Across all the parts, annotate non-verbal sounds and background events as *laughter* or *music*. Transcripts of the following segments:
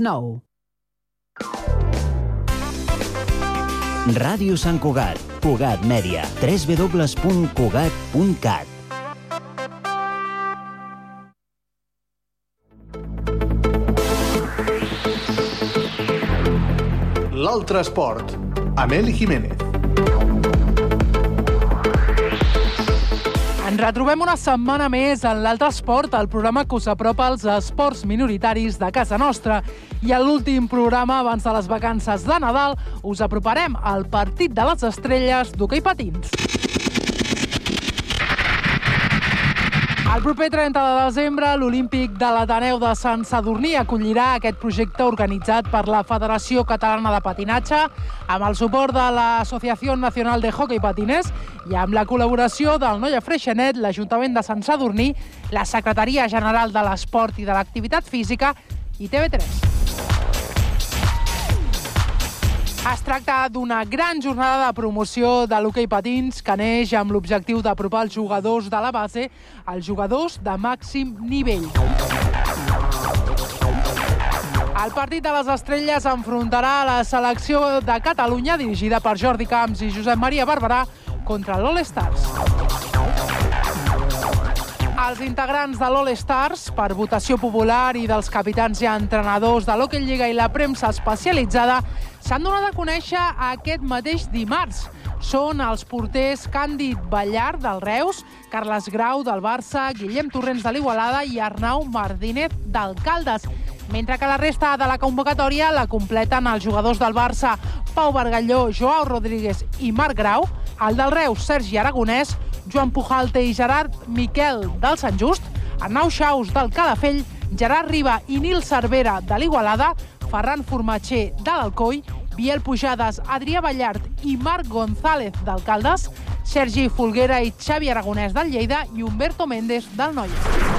9. Ràdio Sant Cugat, Cugat Mèdia, www.cugat.cat. L'altre esport, amb Eli Jiménez. Ens retrobem una setmana més en l'Altre Esport, el programa que us apropa als esports minoritaris de casa nostra. I a l'últim programa, abans de les vacances de Nadal, us aproparem al partit de les estrelles d'hoquei patins. El proper 30 de desembre, l'Olímpic de l'Ateneu de Sant Sadurní acollirà aquest projecte organitzat per la Federació Catalana de Patinatge amb el suport de l'Associació Nacional de Hockey Patines i amb la col·laboració del Noia Freixenet, l'Ajuntament de Sant Sadurní, la Secretaria General de l'Esport i de l'Activitat Física i TV3. Es tracta d'una gran jornada de promoció de l'hoquei patins que neix amb l'objectiu d'apropar els jugadors de la base als jugadors de màxim nivell. El partit de les estrelles enfrontarà la selecció de Catalunya, dirigida per Jordi Camps i Josep Maria Barberà, contra l'All Stars. Els integrants de l'All Stars, per votació popular i dels capitans i entrenadors de l'Hockey Lliga i la premsa especialitzada, s'han donat a conèixer aquest mateix dimarts. Són els porters Càndid Ballar del Reus, Carles Grau del Barça, Guillem Torrents de l'Igualada i Arnau Martínez del Caldes mentre que la resta de la convocatòria la completen els jugadors del Barça Pau Bargalló, Joao Rodríguez i Marc Grau, el del Reus Sergi Aragonès, Joan Pujalte i Gerard Miquel del Sant Just, Arnau Xaus del Calafell, Gerard Riba i Nil Cervera de l'Igualada, Ferran Formatger de l'Alcoi, Biel Pujades, Adrià Ballart i Marc González del Caldes, Sergi Folguera i Xavi Aragonès del Lleida i Humberto Méndez del Noia.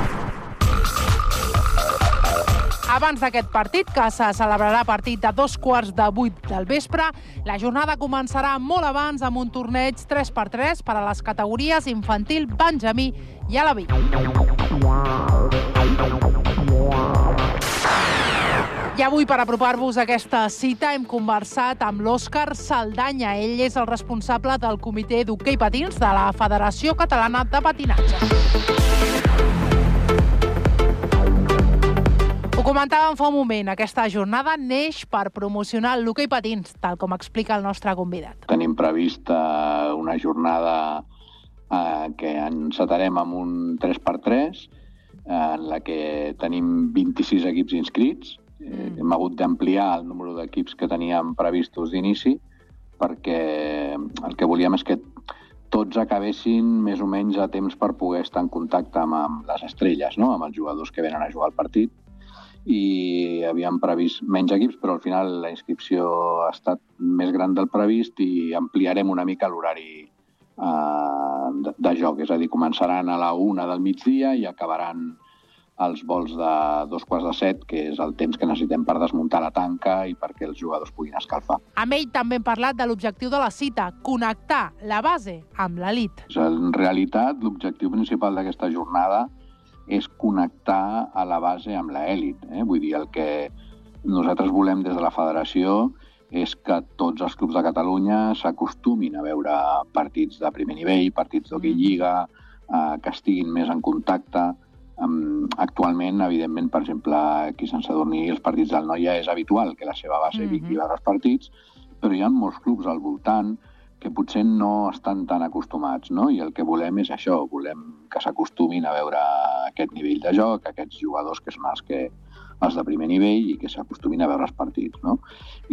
Abans d'aquest partit, que se celebrarà a partir de dos quarts de vuit del vespre, la jornada començarà molt abans amb un torneig 3x3 per a les categories infantil, benjamí i alaví. I avui, per apropar-vos a aquesta cita, hem conversat amb l'Òscar Saldanya. Ell és el responsable del comitè d'hoquei patins de la Federació Catalana de Patinatge. Comentàvem fa un moment, aquesta jornada neix per promocionar l'hoquei patins, tal com explica el nostre convidat. Tenim prevista una jornada eh, que encetarem amb un 3x3, eh, en la que tenim 26 equips inscrits. Eh, mm. Hem hagut d'ampliar el número d'equips que teníem previstos d'inici, perquè el que volíem és que tots acabessin més o menys a temps per poder estar en contacte amb, amb les estrelles, no? amb els jugadors que venen a jugar al partit i havíem previst menys equips, però al final la inscripció ha estat més gran del previst i ampliarem una mica l'horari eh, de, de joc. És a dir, començaran a la una del migdia i acabaran els vols de dos quarts de set, que és el temps que necessitem per desmuntar la tanca i perquè els jugadors puguin escalfar. Amb ell també hem parlat de l'objectiu de la cita, connectar la base amb l'elit. En realitat, l'objectiu principal d'aquesta jornada és connectar a la base amb l'elit. Eh? Vull dir, el que nosaltres volem des de la federació és que tots els clubs de Catalunya s'acostumin a veure partits de primer nivell, partits d'hoquei mm. lliga, eh, que estiguin més en contacte. Um, actualment, evidentment, per exemple, aquí a Sant Sadurní, els partits del Noia és habitual que la seva base mm -hmm. vingui a veure els partits, però hi ha molts clubs al voltant que potser no estan tan acostumats, no? I el que volem és això, volem que s'acostumin a veure aquest nivell de joc, aquests jugadors que són els que els de primer nivell i que s'acostumin a veure els partits, no?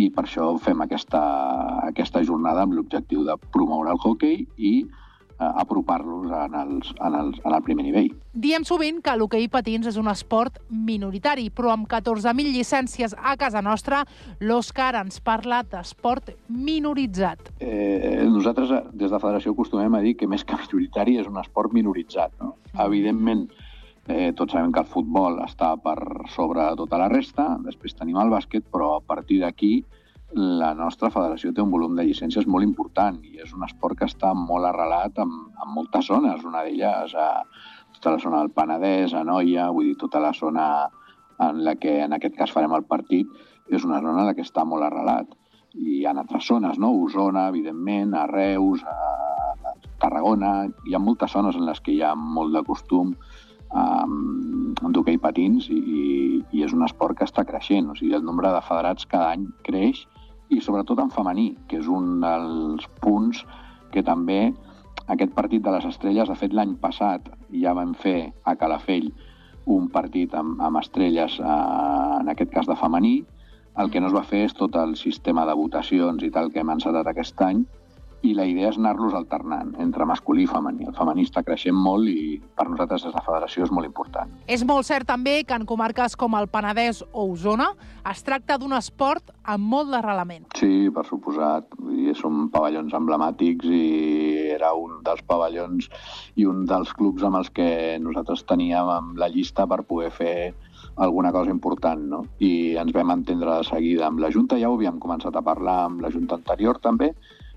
I per això fem aquesta, aquesta jornada amb l'objectiu de promoure el hockey i apropar-los en, els, en, els, en el primer nivell. Diem sovint que l'hoquei patins és un esport minoritari, però amb 14.000 llicències a casa nostra, l'Òscar ens parla d'esport minoritzat. Eh, nosaltres, des de la Federació, acostumem a dir que més que minoritari és un esport minoritzat. No? Mm. Evidentment, eh, tots sabem que el futbol està per sobre tota la resta, després tenim el bàsquet, però a partir d'aquí la nostra federació té un volum de llicències molt important i és un esport que està molt arrelat en, en moltes zones. Una d'elles a tota la zona del Penedès, a Noia, vull dir, tota la zona en la que en aquest cas farem el partit, és una zona en la que està molt arrelat. I ha altres zones, no? Osona, evidentment, a Reus, a Tarragona... Hi ha moltes zones en les que hi ha molt de costum um, d'hoquei patins i, i és un esport que està creixent. O sigui, el nombre de federats cada any creix i sobretot en femení, que és un dels punts que també aquest partit de les estrelles, de fet l'any passat ja vam fer a Calafell un partit amb, amb estrelles, eh, en aquest cas de femení, el que no es va fer és tot el sistema de votacions i tal que hem encetat aquest any, i la idea és anar-los alternant entre masculí i femení. El femení està creixent molt i per nosaltres des de la federació és molt important. És molt cert també que en comarques com el Penedès o Osona es tracta d'un esport amb molt d'arrelament. Sí, per suposat. I són pavellons emblemàtics i era un dels pavellons i un dels clubs amb els que nosaltres teníem la llista per poder fer alguna cosa important, no? I ens vam entendre de seguida amb la Junta, ja ho havíem començat a parlar amb la Junta anterior també,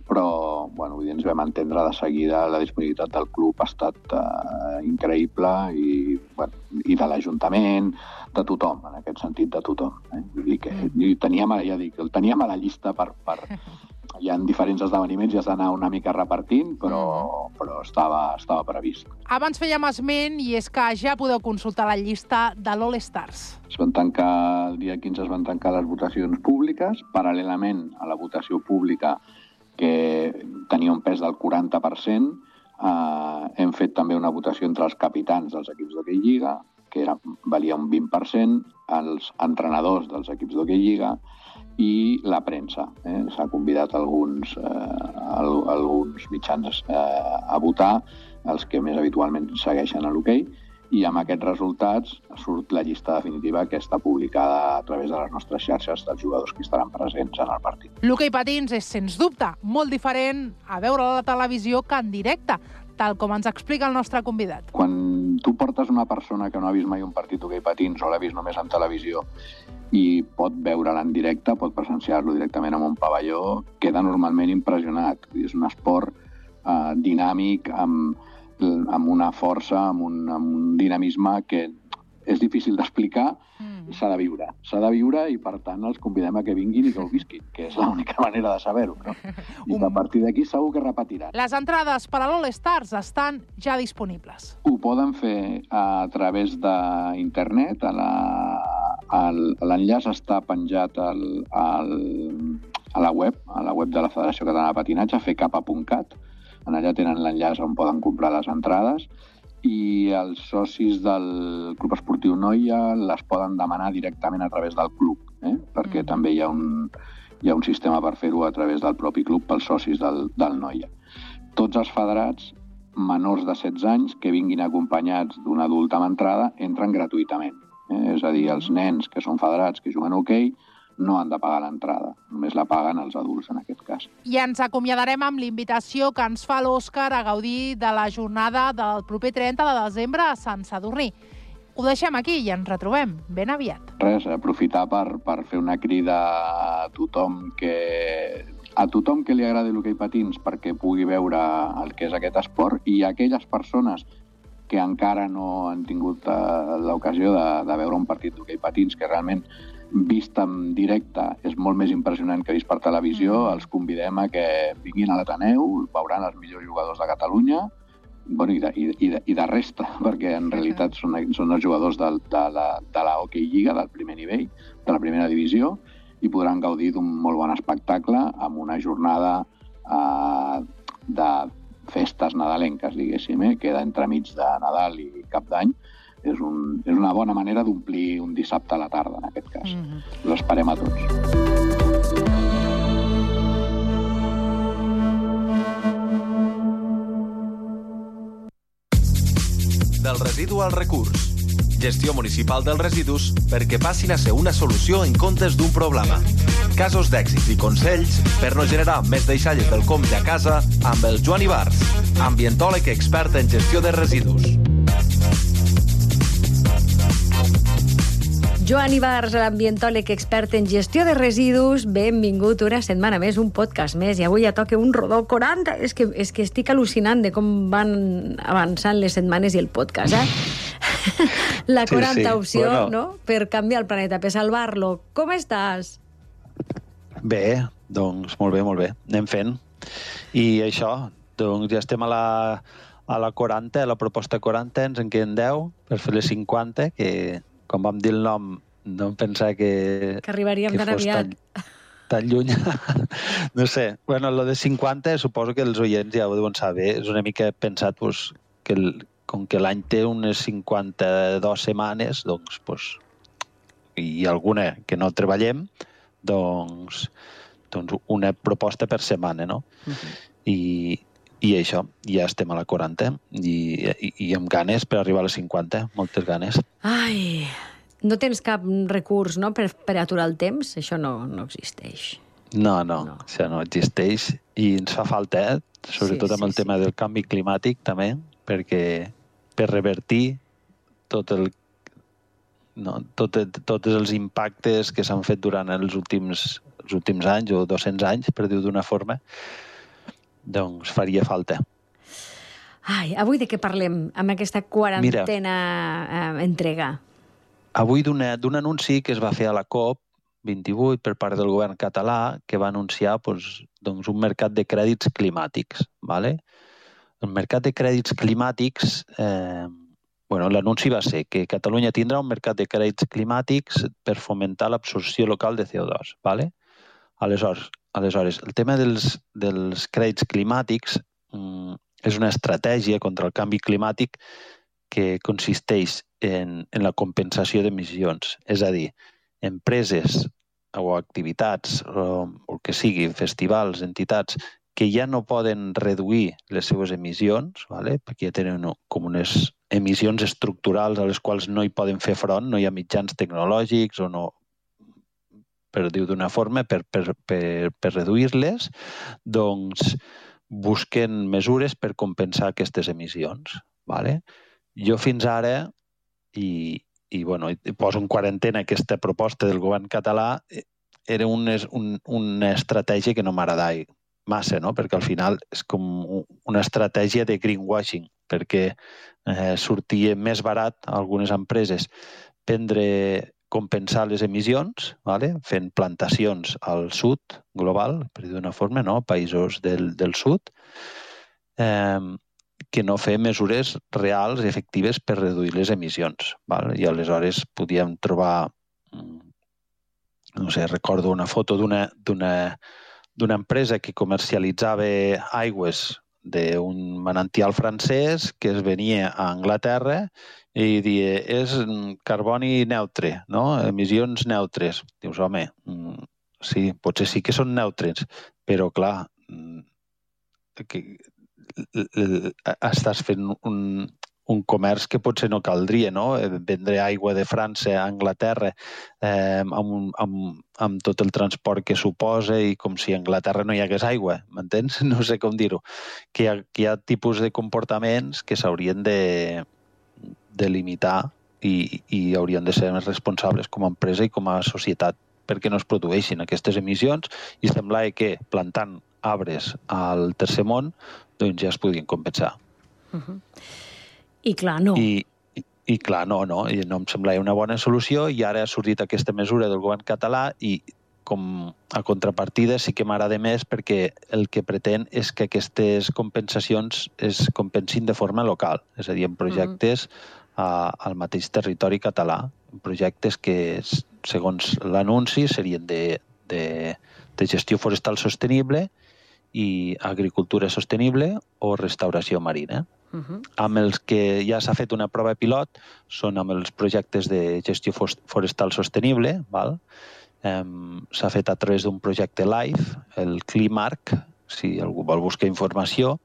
però bueno, vull dir, ens vam entendre de seguida la disponibilitat del club ha estat uh, increïble i, bueno, i de l'Ajuntament, de tothom, en aquest sentit de tothom. Eh? Vull dir que mm. teníem, ja dic, el teníem a la llista per, per, *laughs* hi ha diferents esdeveniments i has d'anar una mica repartint, però, mm. però estava, estava previst. Abans fèiem esment i és que ja podeu consultar la llista de l'All Stars. Es van tancar, el dia 15 es van tancar les votacions públiques, paral·lelament a la votació pública que tenia un pes del 40%. Eh, hem fet també una votació entre els capitans dels equips d'hoquei Lliga, que era, valia un 20%, els entrenadors dels equips d'hoquei Lliga i la premsa. Eh? S'ha convidat alguns, eh, alguns mitjans eh, a votar, els que més habitualment segueixen a l'hoquei, okay, i amb aquests resultats surt la llista definitiva que està publicada a través de les nostres xarxes dels jugadors que estaran presents en el partit. L'hoquei patins és, sens dubte, molt diferent a veure a la televisió que en directe, tal com ens explica el nostre convidat. Quan tu portes una persona que no ha vist mai un partit d'hoquei patins o l'ha vist només en televisió i pot veure'l en directe, pot presenciar-lo directament en un pavelló, queda normalment impressionat. És un esport eh, dinàmic, amb, amb una força, amb un, amb un dinamisme que és difícil d'explicar, mm. s'ha de viure. S'ha de viure i, per tant, els convidem a que vinguin i que ho visquin, que és l'única *laughs* manera de saber-ho. No? I a partir d'aquí segur que repetiran. Les entrades per a l'All Stars estan ja disponibles. Ho poden fer a través d'internet. L'enllaç està penjat al, al, a la web, a la web de la Federació Catalana de Patinatge, fecapa.cat, en allà tenen l'enllaç on poden comprar les entrades i els socis del Club Esportiu Noia les poden demanar directament a través del club, eh? perquè mm. també hi ha un, hi ha un sistema per fer-ho a través del propi club pels socis del, del Noia. Tots els federats menors de 16 anys que vinguin acompanyats d'un adult amb entrada entren gratuïtament. Eh? És a dir, els nens que són federats que juguen a hoquei okay, no han de pagar l'entrada, només la paguen els adults en aquest cas. I ens acomiadarem amb l'invitació que ens fa l'Òscar a gaudir de la jornada del proper 30 de desembre a Sant Sadurní. Ho deixem aquí i ens retrobem ben aviat. Res, aprofitar per, per fer una crida a tothom que a tothom que li agradi l'hoquei patins perquè pugui veure el que és aquest esport i a aquelles persones que encara no han tingut uh, l'ocasió de, de veure un partit d'hoquei patins que realment vist en directe és molt més impressionant que vist per televisió. Mm. Els convidem a que vinguin a l'Ateneu, veuran els millors jugadors de Catalunya bueno, i, de, i, i, de, i de resta, *laughs* perquè en realitat són, són els jugadors de, de, la, de la Hockey Lliga, del primer nivell, de la primera divisió, i podran gaudir d'un molt bon espectacle amb una jornada eh, de festes nadalenques, diguéssim, eh? queda entremig de Nadal i Cap d'Any, és, un, és una bona manera d'omplir un dissabte a la tarda, en aquest cas. Mm -hmm. L'esperem a tots. Del residu al recurs. Gestió municipal dels residus perquè passin a ser una solució en comptes d'un problema. Casos d'èxit i consells per no generar més deixalles del compte a casa amb el Joan Ibars, ambientòleg expert en gestió de residus. Joan Ibarz, l'ambientòleg expert en gestió de residus, benvingut una setmana més, un podcast més, i avui ja toca un rodó 40. És que, és que estic al·lucinant de com van avançant les setmanes i el podcast, eh? *laughs* La Sí, 40 sí. opció, Bueno. no?, per canviar el planeta, per salvar-lo. Com estàs? Bé, doncs molt bé, molt bé. Anem fent. I això, doncs ja estem a la, a la 40, a la proposta 40, ens en queden 10 per fer les 50, que quan vam dir el nom no em pensava que, Que arribaríem que tan aviat. tan, tan lluny. *laughs* no sé, bueno, lo de 50 suposo que els oients ja ho deuen saber, és una mica pensat pues, que el, com que l'any té unes 52 setmanes, doncs, pues, i alguna que no treballem, doncs, doncs una proposta per setmana, no? I, i això, ja estem a la 40 i, i, i amb ganes per arribar a les 50, moltes ganes. Ai, no tens cap recurs, no?, per, per aturar el temps? Això no, no existeix. No, no, No. això no existeix i ens fa falta, eh? sobretot Sí, amb el sí, tema sí. del canvi climàtic també, perquè per revertir tot el no, tot, tots els impactes que s'han fet durant els últims, els últims anys o 200 anys, per dir-ho d'una forma, doncs faria falta. Ai, avui de què parlem amb aquesta quarantena eh, entrega? Avui d'un anunci que es va fer a la COP 28 per part del govern català que va anunciar doncs, doncs un mercat de crèdits climàtics. ¿vale? El mercat de crèdits climàtics, eh, bueno, l'anunci va ser que Catalunya tindrà un mercat de crèdits climàtics per fomentar l'absorció local de CO2. ¿vale? Aleshores, aleshores, el tema dels, dels crèdits climàtics mm, és una estratègia contra el canvi climàtic que consisteix en, en la compensació d'emissions. És a dir, empreses o activitats o, el que sigui, festivals, entitats, que ja no poden reduir les seues emissions, vale? perquè ja tenen com unes emissions estructurals a les quals no hi poden fer front, no hi ha mitjans tecnològics o no, per dir-ho d'una forma, per, per, per, per reduir-les, doncs busquen mesures per compensar aquestes emissions. Vale? Jo fins ara, i, i, bueno, i poso en quarantena aquesta proposta del govern català, eh, era un, un, una estratègia que no m'agradava massa, no? perquè al final és com un- una estratègia de greenwashing, perquè eh, sortia més barat a algunes empreses prendre compensar les emissions, vale? fent plantacions al sud global, per dir d'una forma, no? països del, del sud, eh, que no fer mesures reals i efectives per reduir les emissions. Val? I aleshores podíem trobar, mm, no sé, recordo una foto d'una empresa que comercialitzava aigües d'un manantial francès que es venia a Anglaterra i dia, és carboni neutre, no? emissions neutres. Dius, home, mm, sí, potser sí que són neutres, però clar, mm, que, estàs fent un, un comerç que potser no caldria, no? Eh, Vendre aigua de França a Anglaterra eh, amb, amb, amb tot el transport que suposa i com si a Anglaterra no hi hagués aigua, m'entens? *laughs* No sé com dir-ho. Que, que hi ha tipus de comportaments que s'haurien de, de limitar i, i haurien de ser més responsables com a empresa i com a societat perquè no es produeixin aquestes emissions. I semblava que plantant arbres al tercer món doncs ja es podien compensar. I clar, no. I, i, I clar, no, no, i no em semblava una bona solució i ara ha sortit aquesta mesura del govern català i com a contrapartida sí que m'agrada més perquè el que pretén és que aquestes compensacions es compensin de forma local, és a dir, en projectes a, al mateix territori català, projectes que, segons l'anunci, serien de, de, de gestió forestal sostenible i agricultura sostenible o restauració marina Uh -huh. amb els que ja s'ha fet una prova pilot són amb els projectes de gestió forestal sostenible. Val? S'ha fet a través d'un projecte LIFE, el CliMarc, si algú vol buscar informació,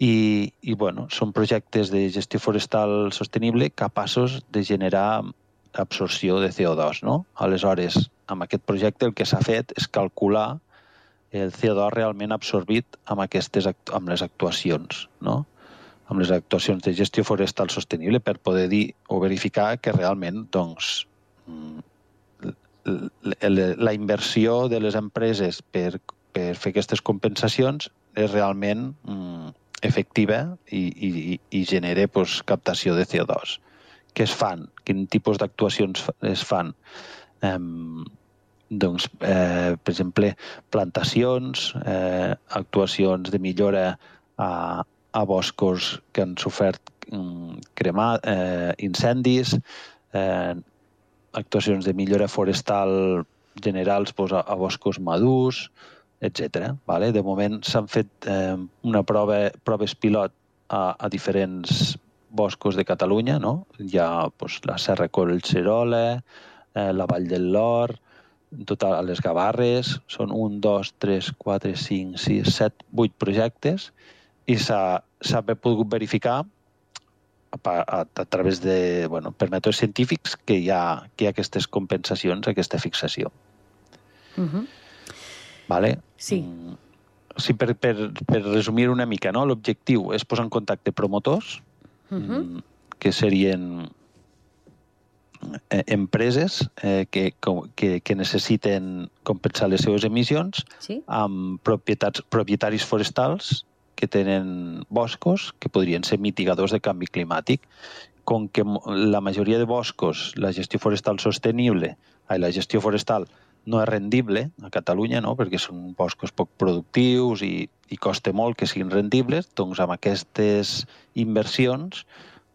i, i bueno, són projectes de gestió forestal sostenible capaços de generar absorció de CO2. No? Aleshores, amb aquest projecte el que s'ha fet és calcular el CO2 realment absorbit amb, aquestes, amb les actuacions. No? amb les actuacions de gestió forestal sostenible per poder dir o verificar que realment doncs, mm, la inversió de les empreses per, per fer aquestes compensacions és realment mm, efectiva i, i, i genera pues, captació de CO2 què es fan, quin tipus d'actuacions es fan. Eh, doncs, eh, per exemple, plantacions, eh, actuacions de millora a, a boscos que han sofert mm, cremar, eh, incendis, eh, actuacions de millora forestal generals doncs, a, a boscos madurs, etc. Vale? De moment s'han fet eh, una prova, proves pilot a, a diferents boscos de Catalunya, no? Hi ha doncs, la Serra Collserola, eh, la Vall del Lor, en total a les Gavarres, són un, dos, tres, quatre, cinc, sis, set, vuit projectes i s'ha pogut verificar a, a, a través de, bueno, per mètodes científics que hi ha, que hi ha aquestes compensacions, aquesta fixació. Uh -huh. Vale? Sí. Mm, sí, per, per, per resumir una mica, no? l'objectiu és posar en contacte promotors, Uh -huh. mm, que serien eh, empreses eh, que, que, que necessiten compensar les seves emissions Sí? amb propietats, propietaris forestals que tenen boscos que podrien ser mitigadors de canvi climàtic. Com que la majoria de boscos, la gestió forestal sostenible, ai, la gestió forestal no és rendible a Catalunya, no? perquè són boscos poc productius i, i costa molt que siguin rendibles, doncs amb aquestes inversions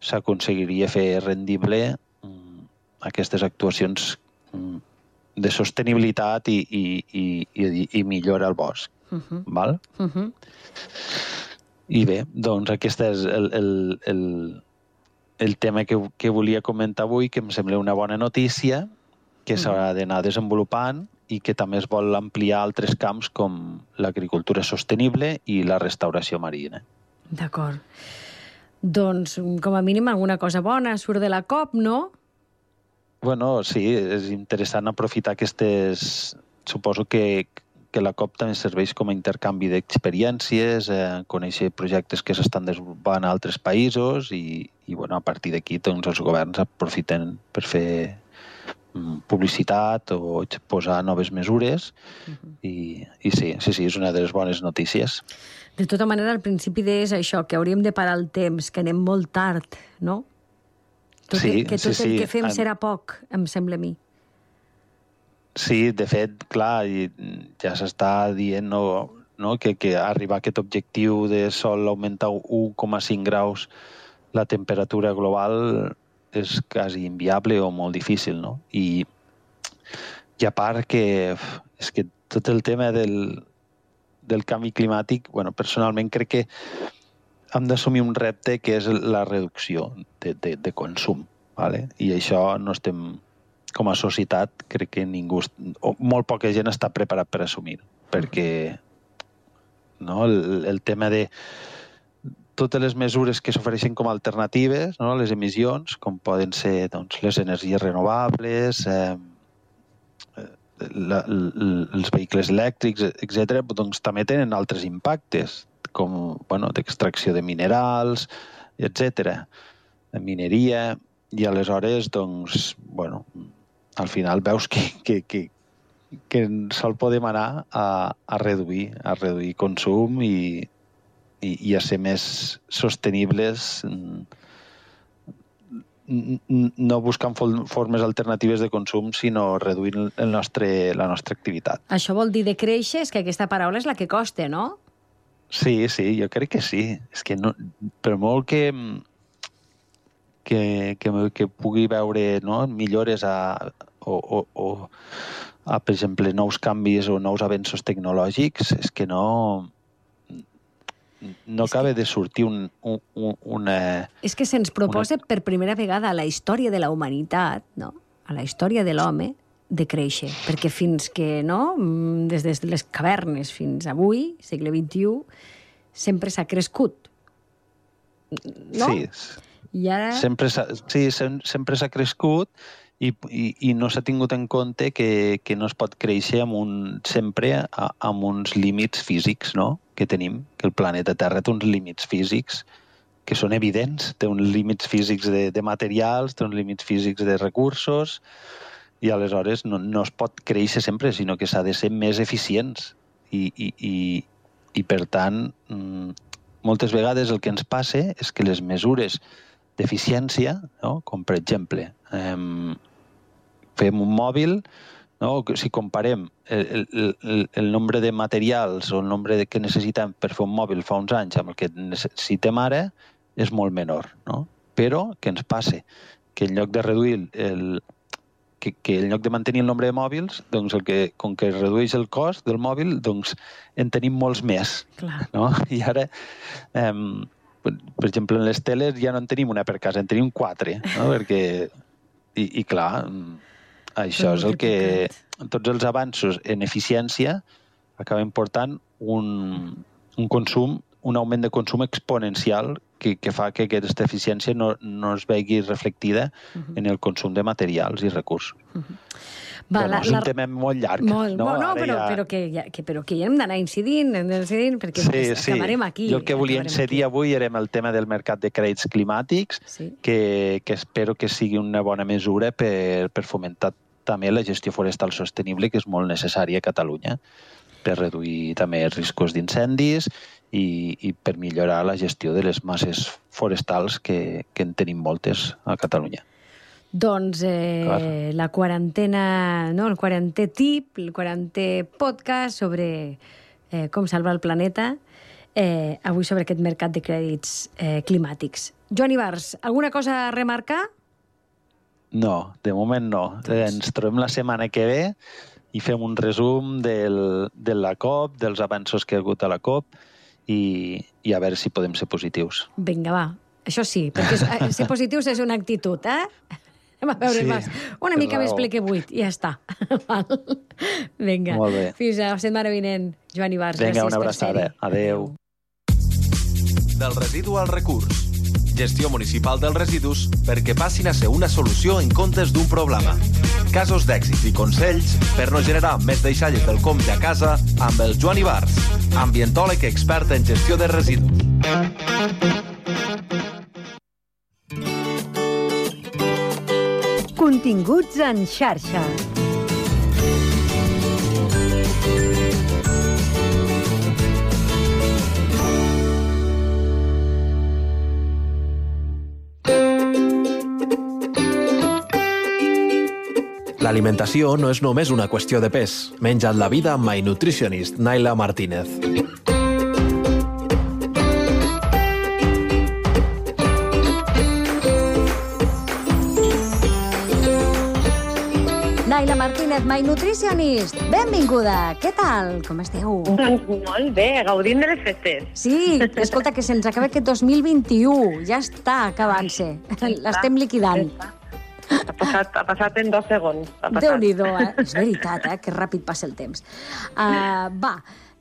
s'aconseguiria fer rendible mm, aquestes actuacions mm, de sostenibilitat i, i, i, i, i millora al bosc. Uh -huh. Val? Uh -huh. I bé, doncs aquest és el, el, el, el tema que, que volia comentar avui, que em sembla una bona notícia, que Mhm. s'haurà d'anar desenvolupant i que també es vol ampliar a altres camps com l'agricultura sostenible i la restauració marina. D'acord. Doncs, com a mínim, alguna cosa bona surt de la COP, no? Bueno, sí, és interessant aprofitar aquestes... Suposo que, que la COP també serveix com a intercanvi d'experiències, eh, conèixer projectes que s'estan desenvolupant a altres països i, i bueno, a partir d'aquí doncs, els governs aprofiten per fer mm, publicitat o posar noves mesures i, i sí, sí, sí, és una de les bones notícies. De tota manera, al principi deies això, que hauríem de parar el temps, que anem molt tard, no? Tot Sí, el, que tot sí, el sí. que fem En- serà poc, em sembla a mi. Sí, de fet, clar, i ja s'està dient no, no, que, que arribar a aquest objectiu de sol augmentar 1,5 graus la temperatura global és quasi inviable o molt difícil, no? I, i a part que és que tot el tema del, del canvi climàtic, bueno, personalment crec que hem d'assumir un repte que és la reducció de, de, de consum, ¿vale? i això no estem com a societat crec que ningú, o molt poca gent està preparat per assumir, perquè no, el, el tema de totes les mesures que s'ofereixen com a alternatives no, les emissions, com poden ser doncs, les energies renovables, eh, la, l- els vehicles elèctrics, etc., doncs també tenen altres impactes, com bueno, d'extracció de minerals, etc., mineria, i aleshores, doncs, bueno, al final veus que, que, que, que sol podem anar a, a reduir, a reduir consum i, i, i a ser més sostenibles no buscant formes alternatives de consum, sinó reduint el nostre, la nostra activitat. Això vol dir de créixer, és que aquesta paraula és la que costa, no? Sí, sí, jo crec que sí. És que no, per molt que, que, que, que pugui veure no, millores a, o, o, o a, per exemple, nous canvis o nous avenços tecnològics, és que no no És que- acaba de sortir un, un, un, una... És que se'ns proposa per primera vegada a la història de la humanitat, no? a la història de l'home, de créixer. Perquè fins que, no, mm, des de les cavernes fins avui, segle XXI, sempre s'ha crescut. No? Sí, I ara... sempre s'ha sí, sem- sempre s'ha crescut i, i, i no s'ha tingut en compte que, que no es pot créixer amb un, sempre a, amb uns límits físics no? Que tenim, que el planeta Terra té uns límits físics que són evidents, té uns límits físics de, de materials, té uns límits físics de recursos, i aleshores no, no es pot créixer sempre, sinó que s'ha de ser més eficients. I, i, i, i per tant, mm, moltes vegades el que ens passa és que les mesures d'eficiència, no? com per exemple, eh, fem un mòbil, no? si comparem el, el, el nombre de materials o el nombre de que necessitem per fer un mòbil fa uns anys amb el que necessitem ara, és molt menor. No? Però què ens passa? Que en lloc de reduir el, que, que en lloc de mantenir el nombre de mòbils, doncs el que, com que es redueix el cost del mòbil, doncs en tenim molts més. Clar. No? *laughs* I ara, eh, per exemple, en les teles ja no en tenim una per casa, en tenim quatre, no? perquè... I, i clar, això és el que... Tots els avanços en eficiència acaben portant un, un consum, un augment de consum exponencial que, que fa que aquesta eficiència no, no es vegi reflectida uh -huh. en el consum de materials i recursos. Uh -huh. Va, bueno, la, és un la... tema molt llarg. Molt, no, no però, ja... però, que, ja, que, però que ja hem d'anar incidint, hem incidint, perquè sí, sí. acabarem aquí. Jo el que volia incidir avui era el tema del mercat de crèdits climàtics, sí. que, que espero que sigui una bona mesura per, per fomentar també la gestió forestal sostenible, que és molt necessària a Catalunya per reduir també els riscos d'incendis i, i per millorar la gestió de les masses forestals que, que en tenim moltes a Catalunya. Doncs eh, la quarantena, no, el quarantè tip, el quarantè podcast sobre eh, com salvar el planeta, eh, avui sobre aquest mercat de crèdits eh, climàtics. Joan Ibars, alguna cosa a remarcar? No, de moment no. Doncs... Ens trobem la setmana que ve i fem un resum del, de la COP, dels avanços que ha hagut a la COP i, i a veure si podem ser positius. Vinga, va. Això sí, perquè eh, ser positius és una actitud, eh? Anem a veure sí, més. Una mica més ple que vuit, i ja està. *laughs* Vinga, Molt bé. fins a la setmana vinent. Joan Ibarz, Vinga, gràcies una abraçada. Adéu. Del residu al recurs. Gestió municipal dels residus perquè passin a ser una solució en comptes d'un problema. Casos d'èxits i consells per no generar més deixalles del compte a casa amb el Joan Ibars, ambientòleg expert en gestió de residus. Continguts en xarxa. L'alimentació no és només una qüestió de pes. Menja't la vida amb My Nutritionist, Naila Martínez. Naila Martínez, My Nutritionist. Benvinguda. Què tal? Com esteu? Doncs molt bé, gaudint de les festes. Sí, escolta, que se'ns acaba aquest 2021. Ja està acabant-se. L'estem liquidant. Ja està. Ha passat, ha passat en dos segons. Déu-n'hi-do, eh? És veritat, eh? Que ràpid passa el temps. Uh, va,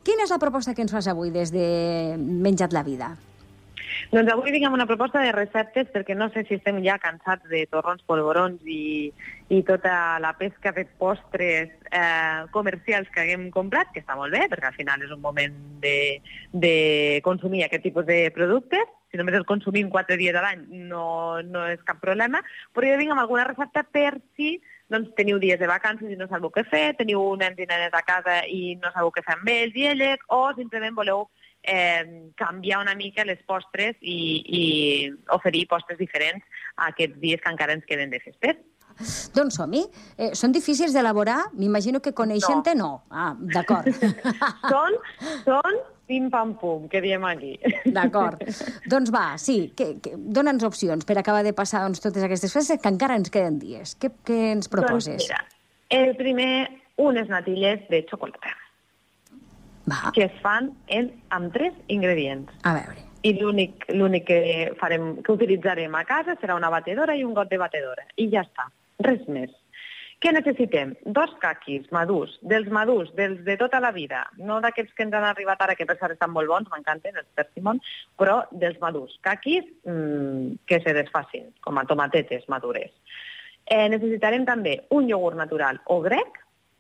quina és la proposta que ens fas avui des de Menja't la vida? Doncs avui vinc amb una proposta de receptes perquè no sé si estem ja cansats de torrons polvorons i, i tota la pesca de postres eh, comercials que haguem comprat, que està molt bé, perquè al final és un moment de, de consumir aquest tipus de productes, si només el consumim quatre dies a l'any no, no és cap problema, però jo vinc amb alguna recepta per si doncs, teniu dies de vacances i no sabeu què fer, teniu nens i nenes a casa i no sabeu què fer amb ells i elles, o simplement voleu eh, canviar una mica les postres i, i oferir postres diferents a aquests dies que encara ens queden de festes. Doncs som-hi. Eh, són difícils d'elaborar? M'imagino que coneixent-te no. no. Ah, d'acord. *laughs* són, són pim-pam-pum, que diem aquí. *laughs* D'acord. doncs va, sí, que, que, dona'ns opcions per acabar de passar doncs, totes aquestes festes que encara ens queden dies. Què, què ens proposes? Doncs mira, el primer, unes natilles de xocolata. Va. Que es fan en, amb tres ingredients. A veure. I l'únic l'únic que, farem, que utilitzarem a casa serà una batedora i un got de batedora. I ja està. Res més. Què necessitem? Dos caquis madurs, dels madurs, dels de tota la vida, no d'aquests que ens han arribat ara, que per cert estan molt bons, m'encanten, els persimons, però dels madurs. Caquis mmm, que se desfacin, com a tomatetes madures. Eh, necessitarem també un iogurt natural o grec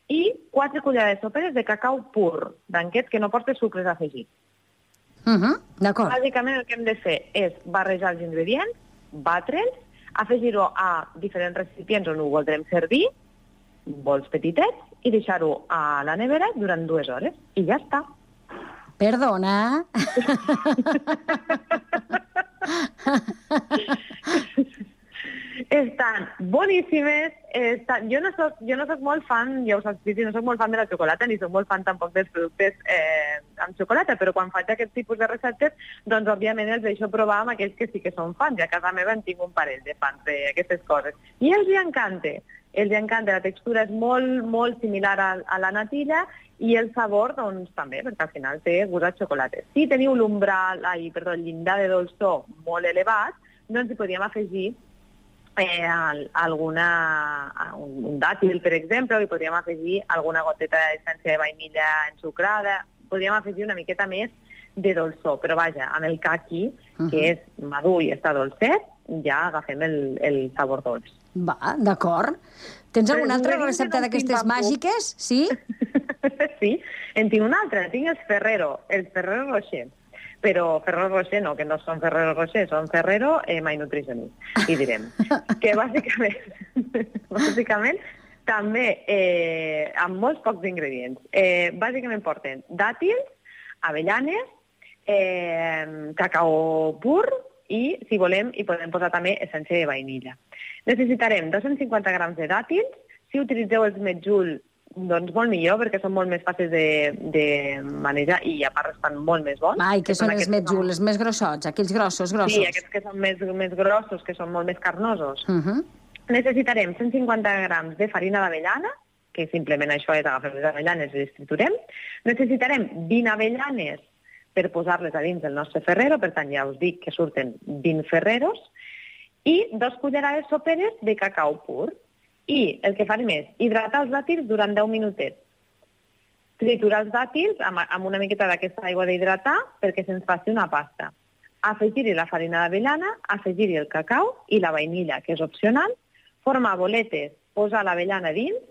i quatre cullerades soperes de cacau pur, d'aquest que no porta sucres afegits. Uh -huh, D'acord. Bàsicament el que hem de fer és barrejar els ingredients, batre'ls, afegir-ho a diferents recipients on ho voldrem servir, bols petitets, i deixar-ho a la nevera durant dues hores. I ja està. Perdona? *laughs* Estan boníssimes. Estan... Jo, no soc, jo no soc molt fan, ja us has dit, no soc molt fan de la xocolata, ni soc molt fan tampoc dels productes eh, amb xocolata, però quan faig aquest tipus de receptes, doncs òbviament els deixo provar amb aquells que sí que són fans. I a casa meva en tinc un parell de fans d'aquestes coses. I els hi encanta. Els encanta. La textura és molt, molt similar a, a la natilla i el sabor, doncs, també, perquè al final té gust a xocolata. Si teniu l'umbral, ai, perdó, el llindar de dolçor molt elevat, doncs hi podríem afegir eh, alguna, un, un dàtil, per exemple, o hi podríem afegir alguna goteta d'essència de vainilla ensucrada, podríem afegir una miqueta més de dolçor, però vaja, amb el caqui, uh -huh. que és madur i està dolcet, ja agafem el, el sabor dolç. Va, d'acord. Tens alguna altra recepta d'aquestes màgiques? Sí? *laughs* sí, en tinc una altra, tinc el Ferrero, el Ferrero Rocher però Ferrero Rocher no, que no són Ferrero Rocher, són Ferrero eh, My Nutritionist, i direm. *laughs* que bàsicament, *laughs* bàsicament també eh, amb molts pocs ingredients. Eh, bàsicament porten dàtils, avellanes, eh, cacau pur i, si volem, hi podem posar també essència de vainilla. Necessitarem 250 grams de dàtils. Si utilitzeu els metjul, doncs molt millor, perquè són molt més fàcils de, de manejar i a part estan molt més bons. Ai, que, que són els metjul, els més grossots, aquells grossos, grossos. Sí, aquests que són més, més grossos, que són molt més carnosos. Uh -huh. Necessitarem 150 grams de farina d'avellana, que simplement això és agafar les avellanes i les triturem. Necessitarem 20 avellanes per posar-les a dins del nostre ferrero, per tant ja us dic que surten 20 ferreros, i dos cullerades soperes de cacau pur. I el que farem és hidratar els dàtils durant 10 minutets. Triturar els dàtils amb, amb una miqueta d'aquesta aigua d'hidratar perquè se'ns faci una pasta. Afegir-hi la farina d'avellana, afegir-hi el cacau i la vainilla, que és opcional, formar boletes, posar l'avellana dins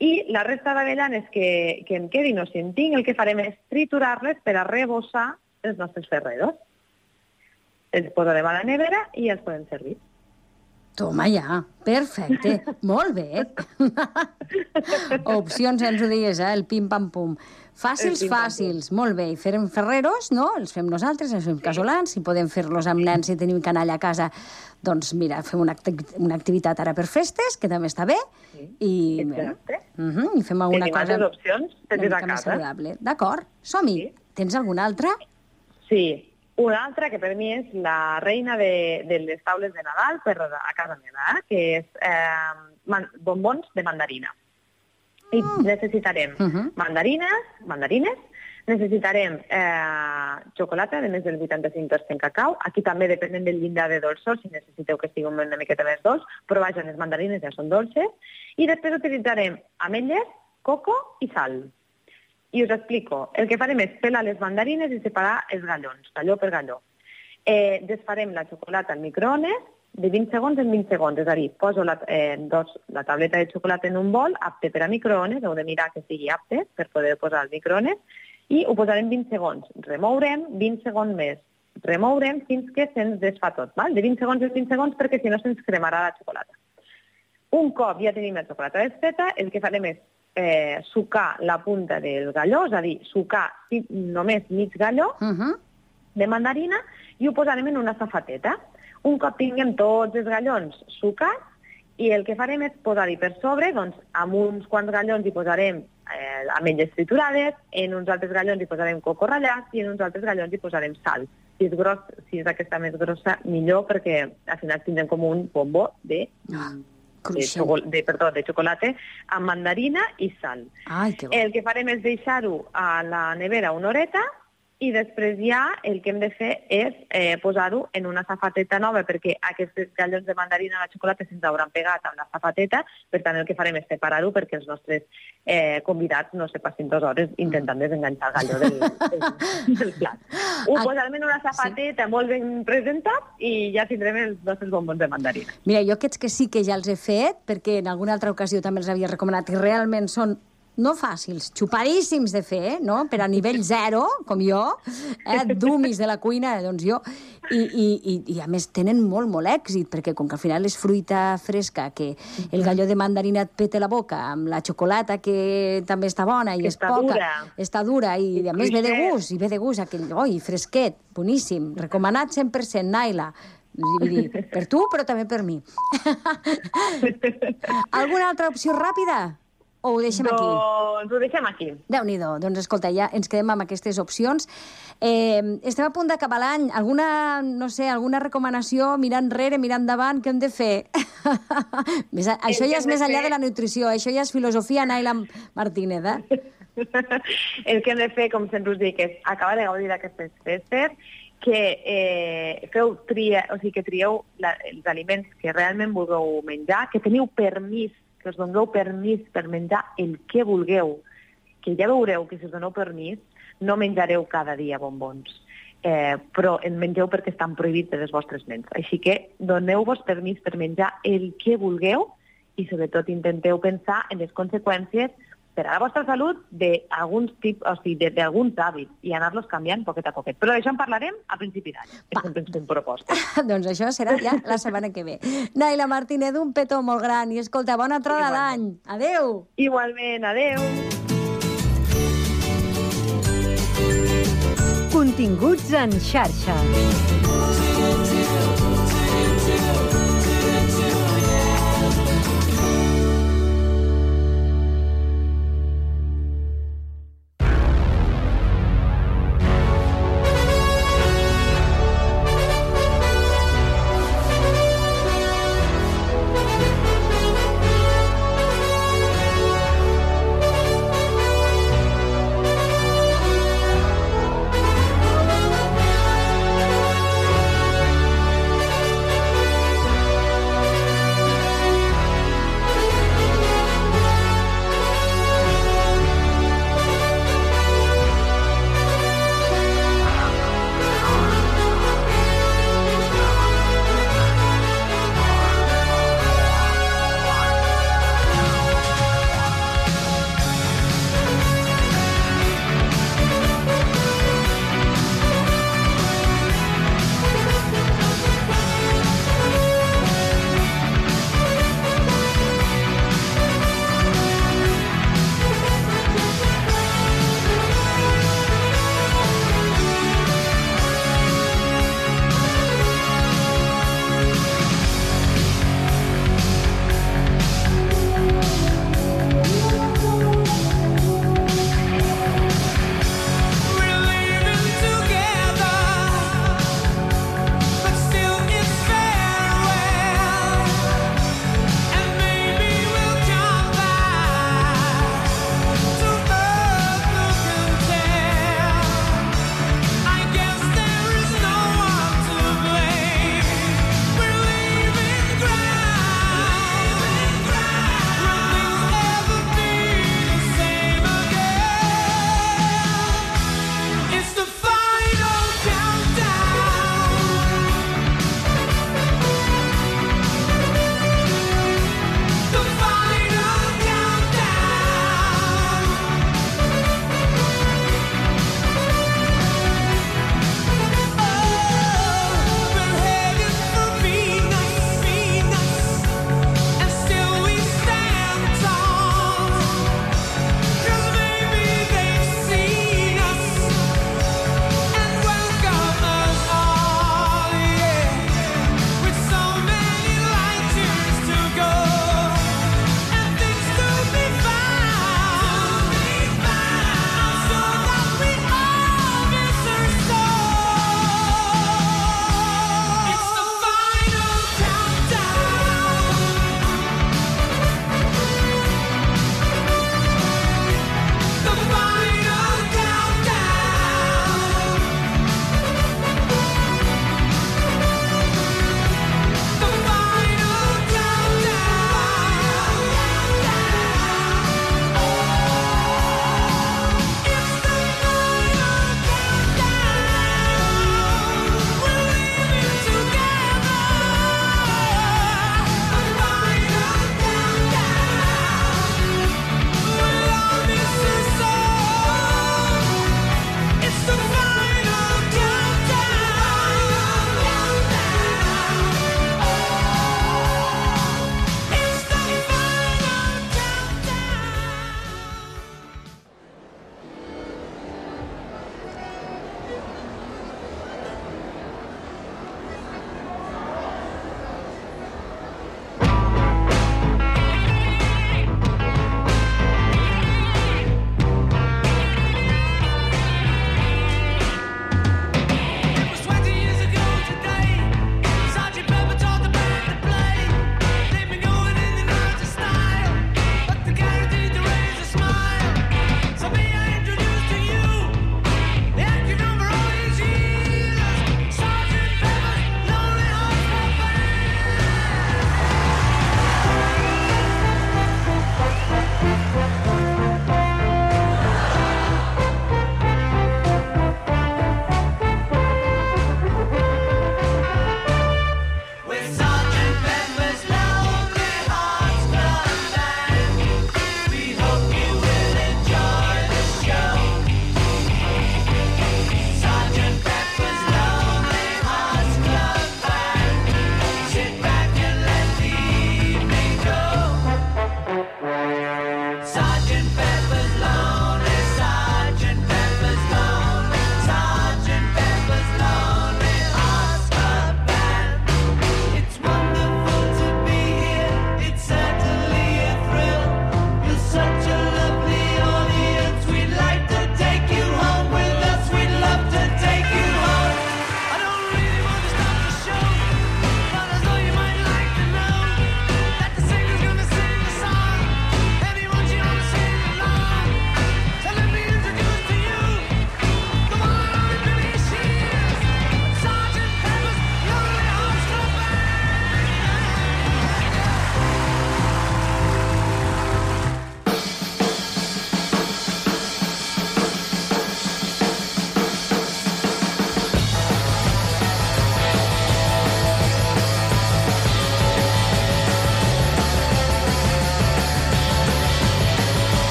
i la resta d'avellanes que, que em quedin o si en tinc, el que farem és triturar-les per a rebossar els nostres ferreros. Els posarem a la nevera i els podem servir. Toma ja, perfecte, molt bé. *laughs* Opcions, ens ho deies, eh? el pim-pam-pum. Fàcils, pim-pam-pum. fàcils, molt bé. I farem ferreros, no? Els fem nosaltres, els fem casolans. Si podem fer-los amb nens i tenim canalla a casa, doncs mira, fem una, acti una activitat ara per festes, que també està bé. I, bueno, Exacte. uh -huh, i fem alguna Tenim cosa altres opcions, tens a casa. D'acord, som-hi. Sí. Tens alguna altra? Sí, una altra que per mi és la reina de, de les taules de Nadal per a casa meva, eh? que és eh, man, bombons de mandarina. I necessitarem Uh -huh. mandarines, mandarines, necessitarem eh, xocolata de més del 85% cacau. Aquí també depenent del llindar de dolçor, si necessiteu que estigui una miqueta més dolç, però vaja, les mandarines ja són dolces. I després utilitzarem ametlles, coco i sal. I us explico. El que farem és pelar les mandarines i separar els gallons, galló per galló. Eh, desfarem la xocolata al microones de 20 segons en 20 segons, és a dir, poso la, eh, dos, la tableta de xocolata en un bol, apte per a microones, heu de mirar que sigui apte per poder posar al microones, i ho posarem 20 segons. Remourem 20 segons més. Remourem fins que se'ns desfà tot, val? de 20 segons en 20 segons perquè si no se'ns cremarà la xocolata. Un cop ja tenim la xocolata desfeta, el que farem és eh, sucar la punta del galló, és a dir, sucar només mig galló Uh -huh. de mandarina i ho posarem en una safateta. Un cop tinguem tots els gallons sucats, i el que farem és posar-hi per sobre, doncs, amb uns quants gallons hi posarem eh, ametlles triturades, en uns altres gallons hi posarem coco ratllat i en uns altres gallons hi posarem sal. Si és, gros, si és aquesta més grossa, millor, perquè al final tindrem com un bombó de, Ah, de, de, perdó, de xocolata amb mandarina i sal. Ai, que bo. El que farem és deixar-ho a la nevera una horeta i després ja el que hem de fer és eh, posar-ho en una safateta nova perquè aquests gallons de mandarina a la xocolata se'ns hauran pegat amb la safateta, per tant el que farem és separar-ho perquè els nostres eh, convidats no se passin dues hores intentant desenganxar el galló del, del, del plat. Ho Ah, posarem en una safateta molt ben presentat i ja tindrem els nostres bombons de mandarina. Mira, jo aquests que sí que ja els he fet, perquè en alguna altra ocasió també els havia recomanat i realment són no fàcils, xupadíssims de fer, no? per a nivell zero, com jo, eh? dumis de la cuina, doncs jo, i, i, i, i a més tenen molt, molt èxit, perquè com que al final és fruita fresca, que el galló de mandarina et peta la boca, amb la xocolata que també està bona i Que és està poca, dura. està dura i, I a més ve de gust, i ve de gust aquell, oi, fresquet, boníssim, recomanat 100%, Naila, Vull dir, per tu, però també per mi. *laughs* Alguna altra opció ràpida? O ho deixem aquí? Doncs ho deixem aquí. Déu-n'hi-do. Doncs escolta, ja ens quedem amb aquestes opcions. Eh, estem a punt d'acabar l'any. Alguna, no sé, alguna recomanació, mirar enrere, mirar endavant, què hem de fer? *laughs* més, a- això ja és més enllà fer- de la nutrició, això ja és filosofia Naila Martínez, eh? *laughs* el que hem de fer, com sempre us dic, és acabar de gaudir d'aquestes festes, que eh, feu tria, o sigui, que trieu la, els aliments que realment vulgueu menjar, que teniu permís, que us doneu permís per menjar el que vulgueu, que ja veureu que si us doneu permís no menjareu cada dia bombons, eh, però en mengeu perquè estan prohibits de les vostres ments. Així que doneu-vos permís per menjar el que vulgueu i sobretot intenteu pensar en les conseqüències per a la vostra salut d'alguns tipus, o sigui, de- d'alguns hàbits i anar-los canviant poquet a poquet. Però d'això en parlarem a principi d'any. És sempre ens fem propostes. *laughs* doncs això serà ja la setmana que ve. Naila Martínez, un petó molt gran i escolta, bona entrada d'any. Adeu! Igualment, adeu! Continguts en xarxa.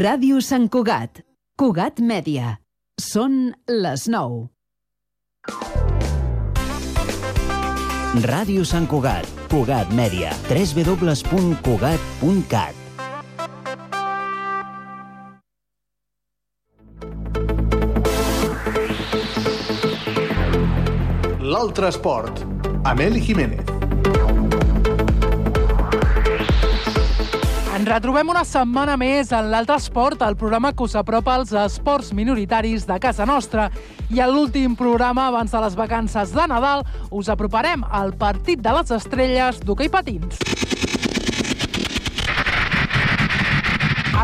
Ràdio Sant Cugat. Cugat Mèdia. Són les 9. Ràdio Sant Cugat. Cugat Mèdia. www.cugat.cat L'altre esport. Ameli Jiménez. Retrobem una setmana més en l'Altre Esport, el programa que us apropa als esports minoritaris de casa nostra. I en l'últim programa, abans de les vacances de Nadal, us aproparem al partit de les estrelles d'hoquei patins.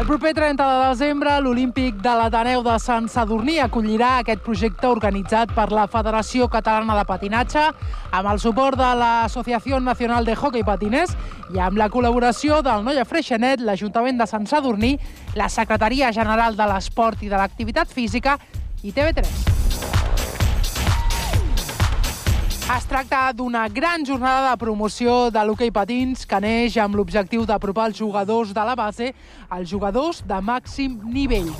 Proper 30 de desembre, l'Olímpic de l'Ateneu de Sant Sadurní acollirà aquest projecte organitzat per la Federació Catalana de Patinatge amb el suport de l'Associació Nacional de Hockey Patiners i amb la col·laboració del Noia Freixenet, l'Ajuntament de Sant Sadurní, la Secretaria General de l'Esport i de l'Activitat Física i TV3. Es tracta d'una gran jornada de promoció de l'hoquei patins que neix amb l'objectiu d'apropar els jugadors de la base als jugadors de màxim nivell.